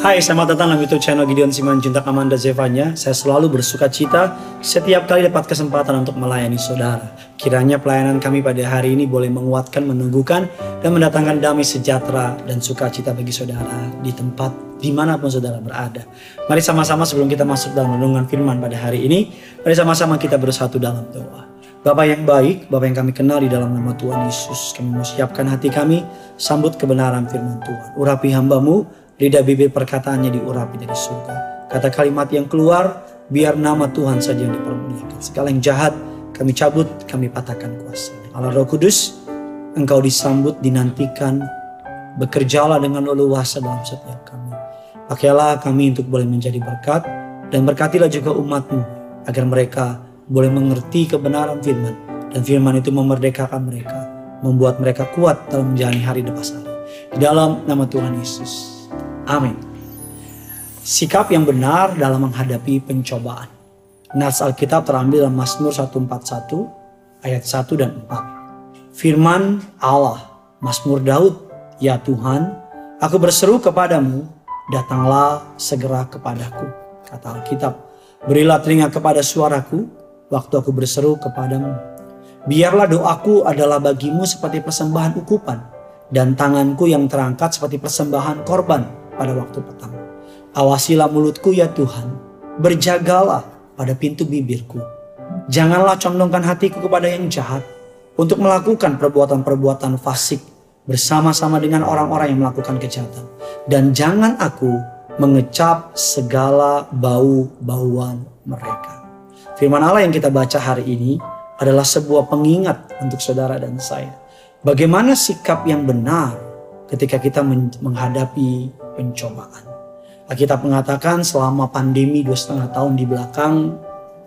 Hai, selamat datang dalam YouTube channel Gideon Simanjuntak Amanda Zevanya. Saya selalu bersuka cita setiap kali dapat kesempatan untuk melayani saudara. Kiranya pelayanan kami pada hari ini boleh menguatkan, menunggukan, dan mendatangkan damai sejahtera dan sukacita bagi saudara di tempat di mana pun saudara berada. Mari sama-sama sebelum kita masuk dalam renungan firman pada hari ini, mari sama-sama kita bersatu dalam doa. Bapak yang baik, Bapak yang kami kenal di dalam nama Tuhan Yesus, kami mau siapkan hati kami, sambut kebenaran firman Tuhan. Urapi hambamu, lidah bibir perkataannya diurapi dari surga. Kata kalimat yang keluar, biar nama Tuhan saja yang dipermuliakan. Segala yang jahat, kami cabut, kami patahkan kuasa. Allah Roh Kudus, Engkau disambut, dinantikan, bekerjalah dengan leluasa dalam setiap kami. Pakailah kami untuk boleh menjadi berkat, dan berkatilah juga umatmu, agar mereka boleh mengerti kebenaran firman, dan firman itu memerdekakan mereka, membuat mereka kuat dalam menjalani hari depan hari. Di dalam nama Tuhan Yesus. Amin. Sikap yang benar dalam menghadapi pencobaan. Nas Alkitab terambil dalam Mazmur 141 ayat 1 dan 4. Firman Allah, Mazmur Daud, Ya Tuhan, aku berseru kepadamu, datanglah segera kepadaku. Kata Alkitab, berilah telinga kepada suaraku, waktu aku berseru kepadamu. Biarlah doaku adalah bagimu seperti persembahan ukupan, dan tanganku yang terangkat seperti persembahan korban pada waktu petang. Awasilah mulutku ya Tuhan, berjagalah pada pintu bibirku. Janganlah condongkan hatiku kepada yang jahat untuk melakukan perbuatan-perbuatan fasik bersama-sama dengan orang-orang yang melakukan kejahatan. Dan jangan aku mengecap segala bau-bauan mereka. Firman Allah yang kita baca hari ini adalah sebuah pengingat untuk saudara dan saya. Bagaimana sikap yang benar ketika kita menghadapi pencobaan. Kita mengatakan selama pandemi dua setengah tahun di belakang,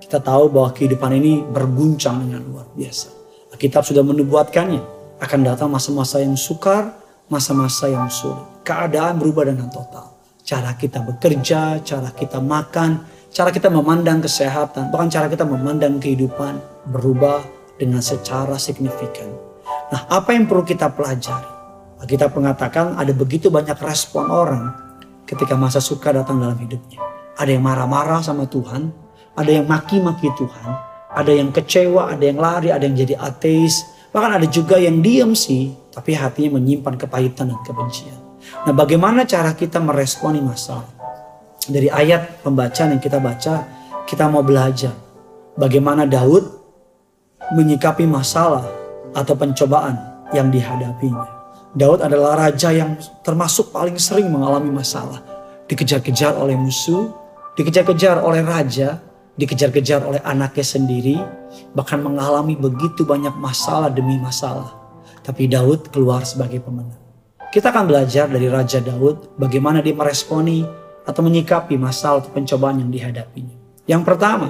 kita tahu bahwa kehidupan ini berguncang dengan luar biasa. Kitab sudah menubuatkannya. Akan datang masa-masa yang sukar, masa-masa yang sulit. Keadaan berubah dengan total. Cara kita bekerja, cara kita makan, cara kita memandang kesehatan, bahkan cara kita memandang kehidupan berubah dengan secara signifikan. Nah, apa yang perlu kita pelajari? Kita mengatakan ada begitu banyak respon orang ketika masa suka datang dalam hidupnya. Ada yang marah-marah sama Tuhan, ada yang maki-maki Tuhan, ada yang kecewa, ada yang lari, ada yang jadi ateis, bahkan ada juga yang diam sih, tapi hatinya menyimpan kepahitan dan kebencian. Nah, bagaimana cara kita meresponi masalah? Dari ayat pembacaan yang kita baca, kita mau belajar bagaimana Daud menyikapi masalah atau pencobaan yang dihadapinya. Daud adalah raja yang termasuk paling sering mengalami masalah. Dikejar-kejar oleh musuh, dikejar-kejar oleh raja, dikejar-kejar oleh anaknya sendiri, bahkan mengalami begitu banyak masalah demi masalah. Tapi Daud keluar sebagai pemenang. Kita akan belajar dari Raja Daud bagaimana dia meresponi atau menyikapi masalah atau pencobaan yang dihadapinya. Yang pertama,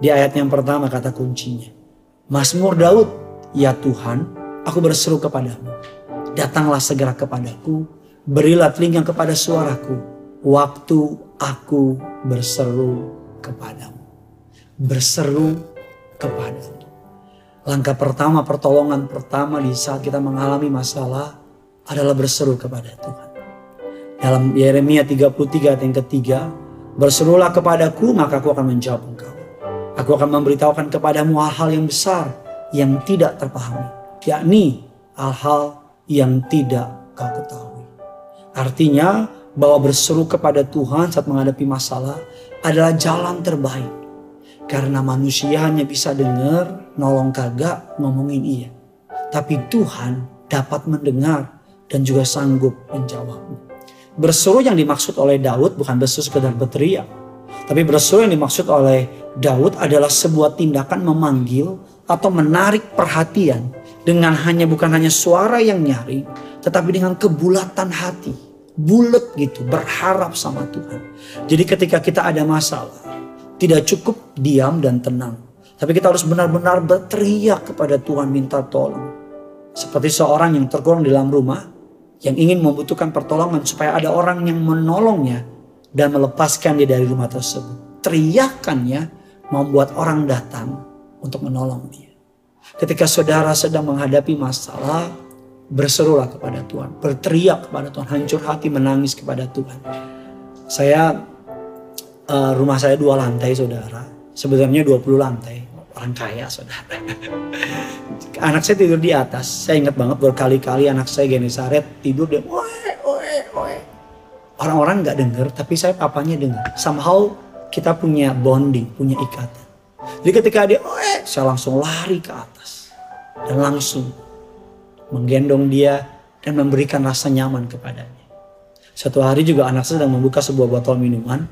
di ayat yang pertama kata kuncinya. Mazmur Daud, ya Tuhan, aku berseru kepadamu datanglah segera kepadaku, berilah telinga kepada suaraku, waktu aku berseru kepadamu. Berseru kepadamu. Langkah pertama, pertolongan pertama di saat kita mengalami masalah adalah berseru kepada Tuhan. Dalam Yeremia 33 ayat yang ketiga, berserulah kepadaku maka aku akan menjawab engkau. Aku akan memberitahukan kepadamu hal-hal yang besar yang tidak terpahami, yakni hal-hal yang tidak kau ketahui. Artinya bahwa berseru kepada Tuhan saat menghadapi masalah adalah jalan terbaik. Karena manusia hanya bisa dengar, nolong kagak, ngomongin iya. Tapi Tuhan dapat mendengar dan juga sanggup menjawabmu. Berseru yang dimaksud oleh Daud bukan berseru sekedar berteriak. Tapi berseru yang dimaksud oleh Daud adalah sebuah tindakan memanggil atau menarik perhatian dengan hanya bukan hanya suara yang nyaring, tetapi dengan kebulatan hati. Bulat gitu, berharap sama Tuhan. Jadi ketika kita ada masalah, tidak cukup diam dan tenang. Tapi kita harus benar-benar berteriak kepada Tuhan minta tolong. Seperti seorang yang terkurung di dalam rumah, yang ingin membutuhkan pertolongan supaya ada orang yang menolongnya dan melepaskan dia dari rumah tersebut. Teriakannya membuat orang datang untuk menolong dia. Ketika saudara sedang menghadapi masalah, berserulah kepada Tuhan, berteriak kepada Tuhan, hancur hati menangis kepada Tuhan. Saya uh, rumah saya dua lantai saudara, sebenarnya 20 lantai, orang kaya saudara. anak saya tidur di atas, saya ingat banget berkali-kali anak saya Genesaret tidur dia. Orang-orang nggak dengar, tapi saya papanya dengar. Somehow kita punya bonding, punya ikatan. Jadi ketika dia, oe, saya langsung lari ke atas dan langsung menggendong dia dan memberikan rasa nyaman kepadanya. Satu hari juga anak saya sedang membuka sebuah botol minuman.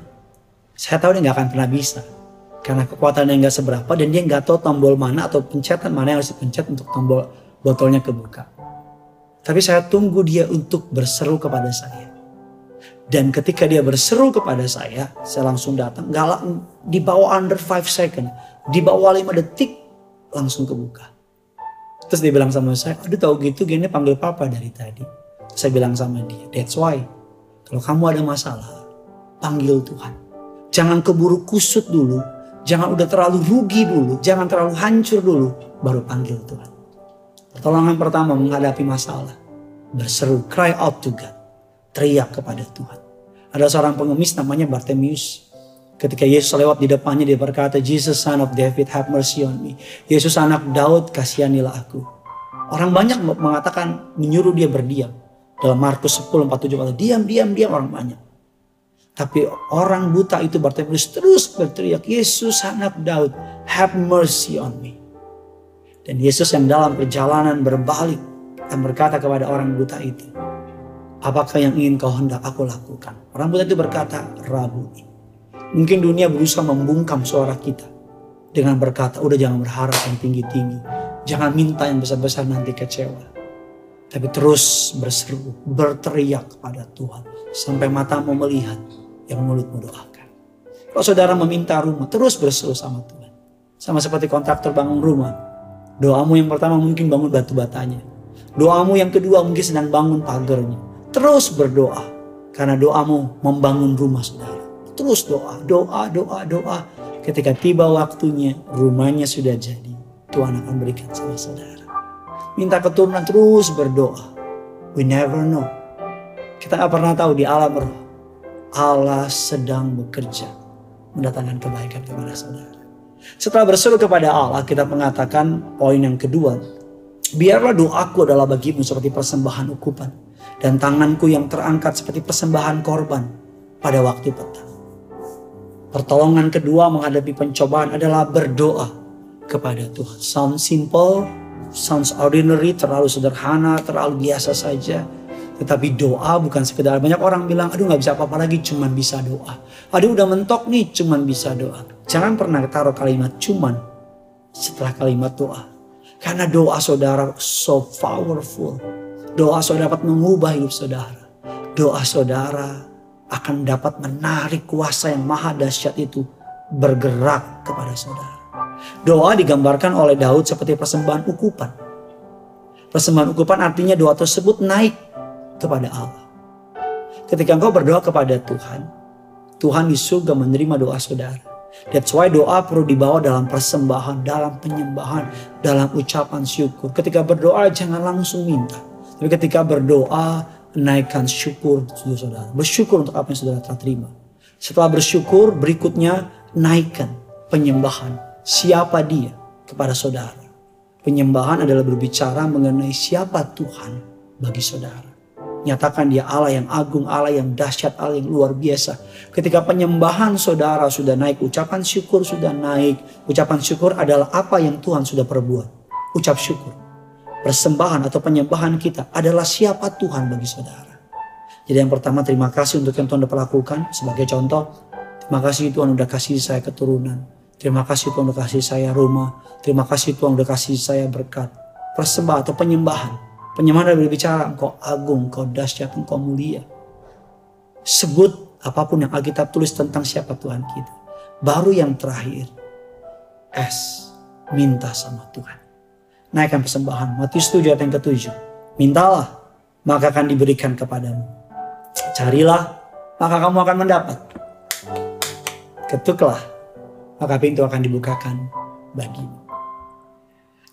Saya tahu dia nggak akan pernah bisa. Karena kekuatannya nggak seberapa dan dia nggak tahu tombol mana atau pencetan mana yang harus dipencet untuk tombol botolnya kebuka. Tapi saya tunggu dia untuk berseru kepada saya. Dan ketika dia berseru kepada saya, saya langsung datang. Galak di bawah under 5 second. Di bawah 5 detik langsung kebuka. Terus dia bilang sama saya, aduh tahu gitu gini panggil papa dari tadi. Saya bilang sama dia, that's why. Kalau kamu ada masalah, panggil Tuhan. Jangan keburu kusut dulu. Jangan udah terlalu rugi dulu. Jangan terlalu hancur dulu. Baru panggil Tuhan. Pertolongan pertama menghadapi masalah. Berseru, cry out to God. Teriak kepada Tuhan. Ada seorang pengemis namanya Bartemius. Ketika Yesus lewat di depannya dia berkata, Jesus son of David have mercy on me. Yesus anak Daud kasihanilah aku. Orang banyak mengatakan menyuruh dia berdiam. Dalam Markus 10, 47 kata, diam, diam, diam orang banyak. Tapi orang buta itu Bartimeus terus berteriak, Yesus anak Daud, have mercy on me. Dan Yesus yang dalam perjalanan berbalik dan berkata kepada orang buta itu, apakah yang ingin kau hendak aku lakukan? Orang buta itu berkata, Rabuni. Mungkin dunia berusaha membungkam suara kita dengan berkata, udah jangan berharap yang tinggi-tinggi. Jangan minta yang besar-besar nanti kecewa. Tapi terus berseru, berteriak kepada Tuhan. Sampai matamu melihat yang mulutmu doakan. Kalau saudara meminta rumah, terus berseru sama Tuhan. Sama seperti kontraktor bangun rumah. Doamu yang pertama mungkin bangun batu batanya. Doamu yang kedua mungkin sedang bangun pagarnya. Terus berdoa. Karena doamu membangun rumah saudara. Terus doa, doa, doa, doa. Ketika tiba waktunya, rumahnya sudah jadi. Tuhan akan berikan sama saudara. Minta keturunan terus berdoa. We never know. Kita gak pernah tahu di alam roh. Allah sedang bekerja mendatangkan kebaikan kepada saudara. Setelah berseru kepada Allah, kita mengatakan poin yang kedua. Biarlah doaku adalah bagimu seperti persembahan ukupan. Dan tanganku yang terangkat seperti persembahan korban pada waktu petang. Pertolongan kedua menghadapi pencobaan adalah berdoa kepada Tuhan. Sound simple, sounds ordinary, terlalu sederhana, terlalu biasa saja. Tetapi doa bukan sekedar banyak orang bilang, aduh nggak bisa apa-apa lagi, cuman bisa doa. Aduh udah mentok nih, cuman bisa doa. Jangan pernah taruh kalimat cuman setelah kalimat doa. Karena doa saudara so powerful. Doa saudara dapat mengubah hidup saudara. Doa saudara akan dapat menarik kuasa yang maha dahsyat itu bergerak kepada saudara. Doa digambarkan oleh Daud seperti persembahan ukupan. Persembahan ukupan artinya doa tersebut naik kepada Allah. Ketika engkau berdoa kepada Tuhan, Tuhan di surga menerima doa saudara. That's why doa perlu dibawa dalam persembahan, dalam penyembahan, dalam ucapan syukur. Ketika berdoa jangan langsung minta. Tapi ketika berdoa naikkan syukur saudara. Bersyukur untuk apa yang saudara telah terima. Setelah bersyukur berikutnya naikkan penyembahan. Siapa dia kepada saudara. Penyembahan adalah berbicara mengenai siapa Tuhan bagi saudara. Nyatakan dia Allah yang agung, Allah yang dahsyat, Allah yang luar biasa. Ketika penyembahan saudara sudah naik, ucapan syukur sudah naik. Ucapan syukur adalah apa yang Tuhan sudah perbuat. Ucap syukur persembahan atau penyembahan kita adalah siapa Tuhan bagi saudara. Jadi yang pertama terima kasih untuk yang Tuhan lakukan. Sebagai contoh, terima kasih Tuhan sudah kasih saya keturunan. Terima kasih Tuhan sudah kasih saya rumah. Terima kasih Tuhan sudah kasih saya berkat. Persembahan atau penyembahan. Penyembahan adalah berbicara engkau agung, engkau dahsyat, engkau mulia. Sebut apa pun yang Alkitab tulis tentang siapa Tuhan kita. Baru yang terakhir, S, minta sama Tuhan naikkan persembahan. Matius 7 ayat yang ketujuh. Mintalah, maka akan diberikan kepadamu. Carilah, maka kamu akan mendapat. Ketuklah, maka pintu akan dibukakan bagimu.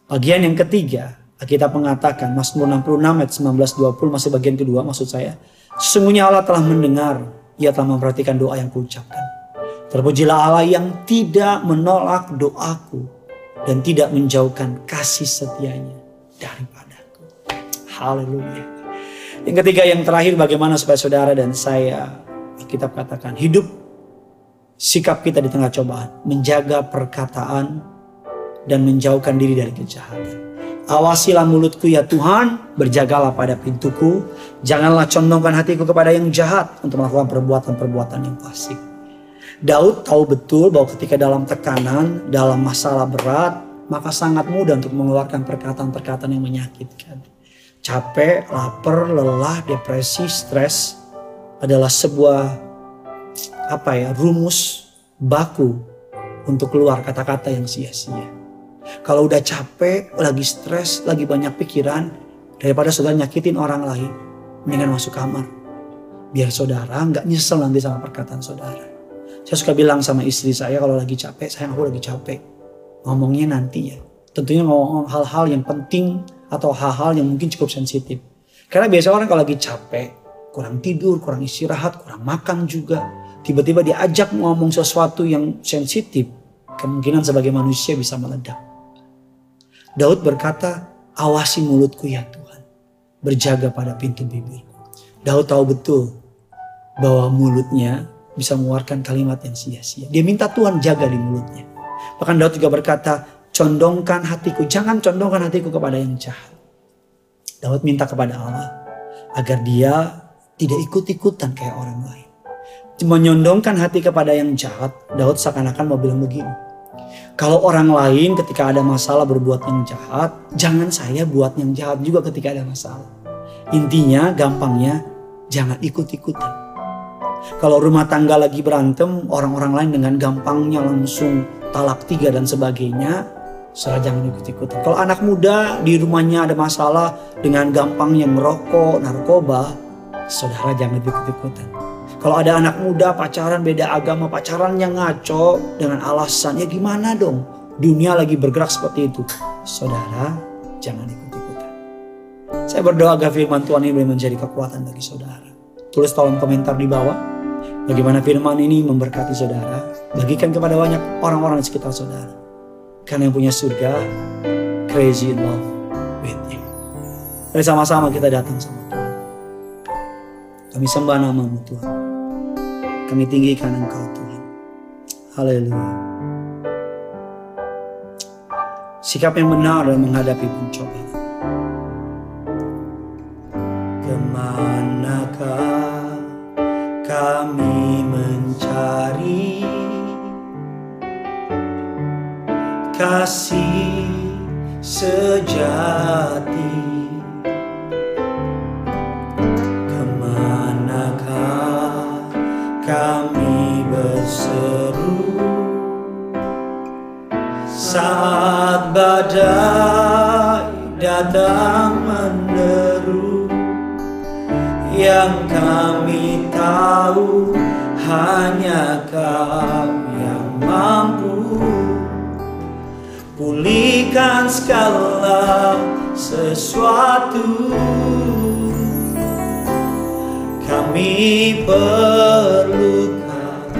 Bagian yang ketiga Kita mengatakan, Mazmur 66 ayat 19-20 masih bagian kedua maksud saya. Sesungguhnya Allah telah mendengar, ia telah memperhatikan doa yang kuucapkan. Terpujilah Allah yang tidak menolak doaku dan tidak menjauhkan kasih setianya daripadaku. Haleluya. Yang ketiga yang terakhir bagaimana supaya saudara dan saya kita katakan hidup sikap kita di tengah cobaan, menjaga perkataan dan menjauhkan diri dari kejahatan. Awasilah mulutku ya Tuhan, berjagalah pada pintuku, janganlah condongkan hatiku kepada yang jahat untuk melakukan perbuatan-perbuatan yang fasik. Daud tahu betul bahwa ketika dalam tekanan, dalam masalah berat, maka sangat mudah untuk mengeluarkan perkataan-perkataan yang menyakitkan capek, lapar, lelah, depresi, stres adalah sebuah apa ya rumus baku untuk keluar kata-kata yang sia-sia. Kalau udah capek, lagi stres, lagi banyak pikiran, daripada saudara nyakitin orang lain, mendingan masuk kamar. Biar saudara nggak nyesel nanti sama perkataan saudara. Saya suka bilang sama istri saya kalau lagi capek, sayang aku lagi capek. Ngomongnya nanti ya. Tentunya ngomong hal-hal yang penting atau hal-hal yang mungkin cukup sensitif. Karena biasa orang kalau lagi capek, kurang tidur, kurang istirahat, kurang makan juga, tiba-tiba diajak ngomong sesuatu yang sensitif, kemungkinan sebagai manusia bisa meledak. Daud berkata, awasi mulutku ya Tuhan, berjaga pada pintu bibirku. Daud tahu betul bahwa mulutnya bisa mengeluarkan kalimat yang sia-sia. Dia minta Tuhan jaga di mulutnya. Bahkan Daud juga berkata, condongkan hatiku, jangan condongkan hatiku kepada yang jahat. Daud minta kepada Allah agar dia tidak ikut-ikutan kayak orang lain. Menyondongkan hati kepada yang jahat, Daud seakan-akan mau bilang begini. Kalau orang lain ketika ada masalah berbuat yang jahat, jangan saya buat yang jahat juga ketika ada masalah. Intinya, gampangnya, jangan ikut-ikutan. Kalau rumah tangga lagi berantem, orang-orang lain dengan gampangnya langsung talak tiga dan sebagainya, Saudara jangan ikut-ikutan. Kalau anak muda di rumahnya ada masalah dengan gampang yang merokok, narkoba, saudara jangan ikut-ikutan. Kalau ada anak muda pacaran beda agama, pacaran yang ngaco dengan alasan, ya gimana dong? Dunia lagi bergerak seperti itu. Saudara, jangan ikut-ikutan. Saya berdoa agar firman Tuhan ini boleh menjadi kekuatan bagi saudara. Tulis tolong komentar di bawah. Bagaimana firman ini memberkati saudara. Bagikan kepada banyak orang-orang di sekitar saudara. Karena yang punya surga, crazy in love with you. Mari sama-sama kita datang sama Tuhan. Kami sembah namamu Tuhan. Kami tinggikan Engkau Tuhan. Haleluya. Sikap yang benar dalam menghadapi pencobaan. Ke manakah kami mencari kasih sejati Saat badai datang menderu Yang kami tahu hanya kau yang mampu. Pulihkan segala sesuatu. Kami perlukan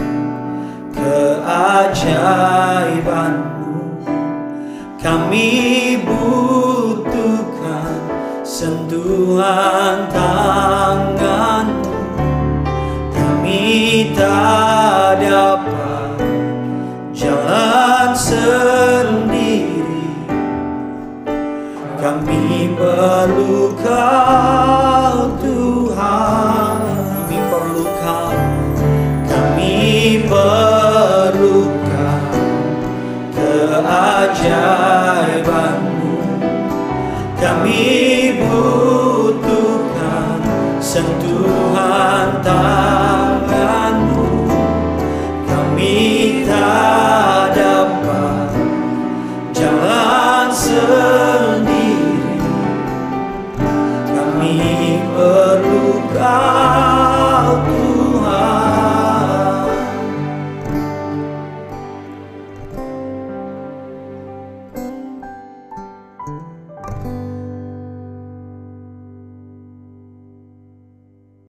keajaibanmu kami butuhkan sentuhan tanganmu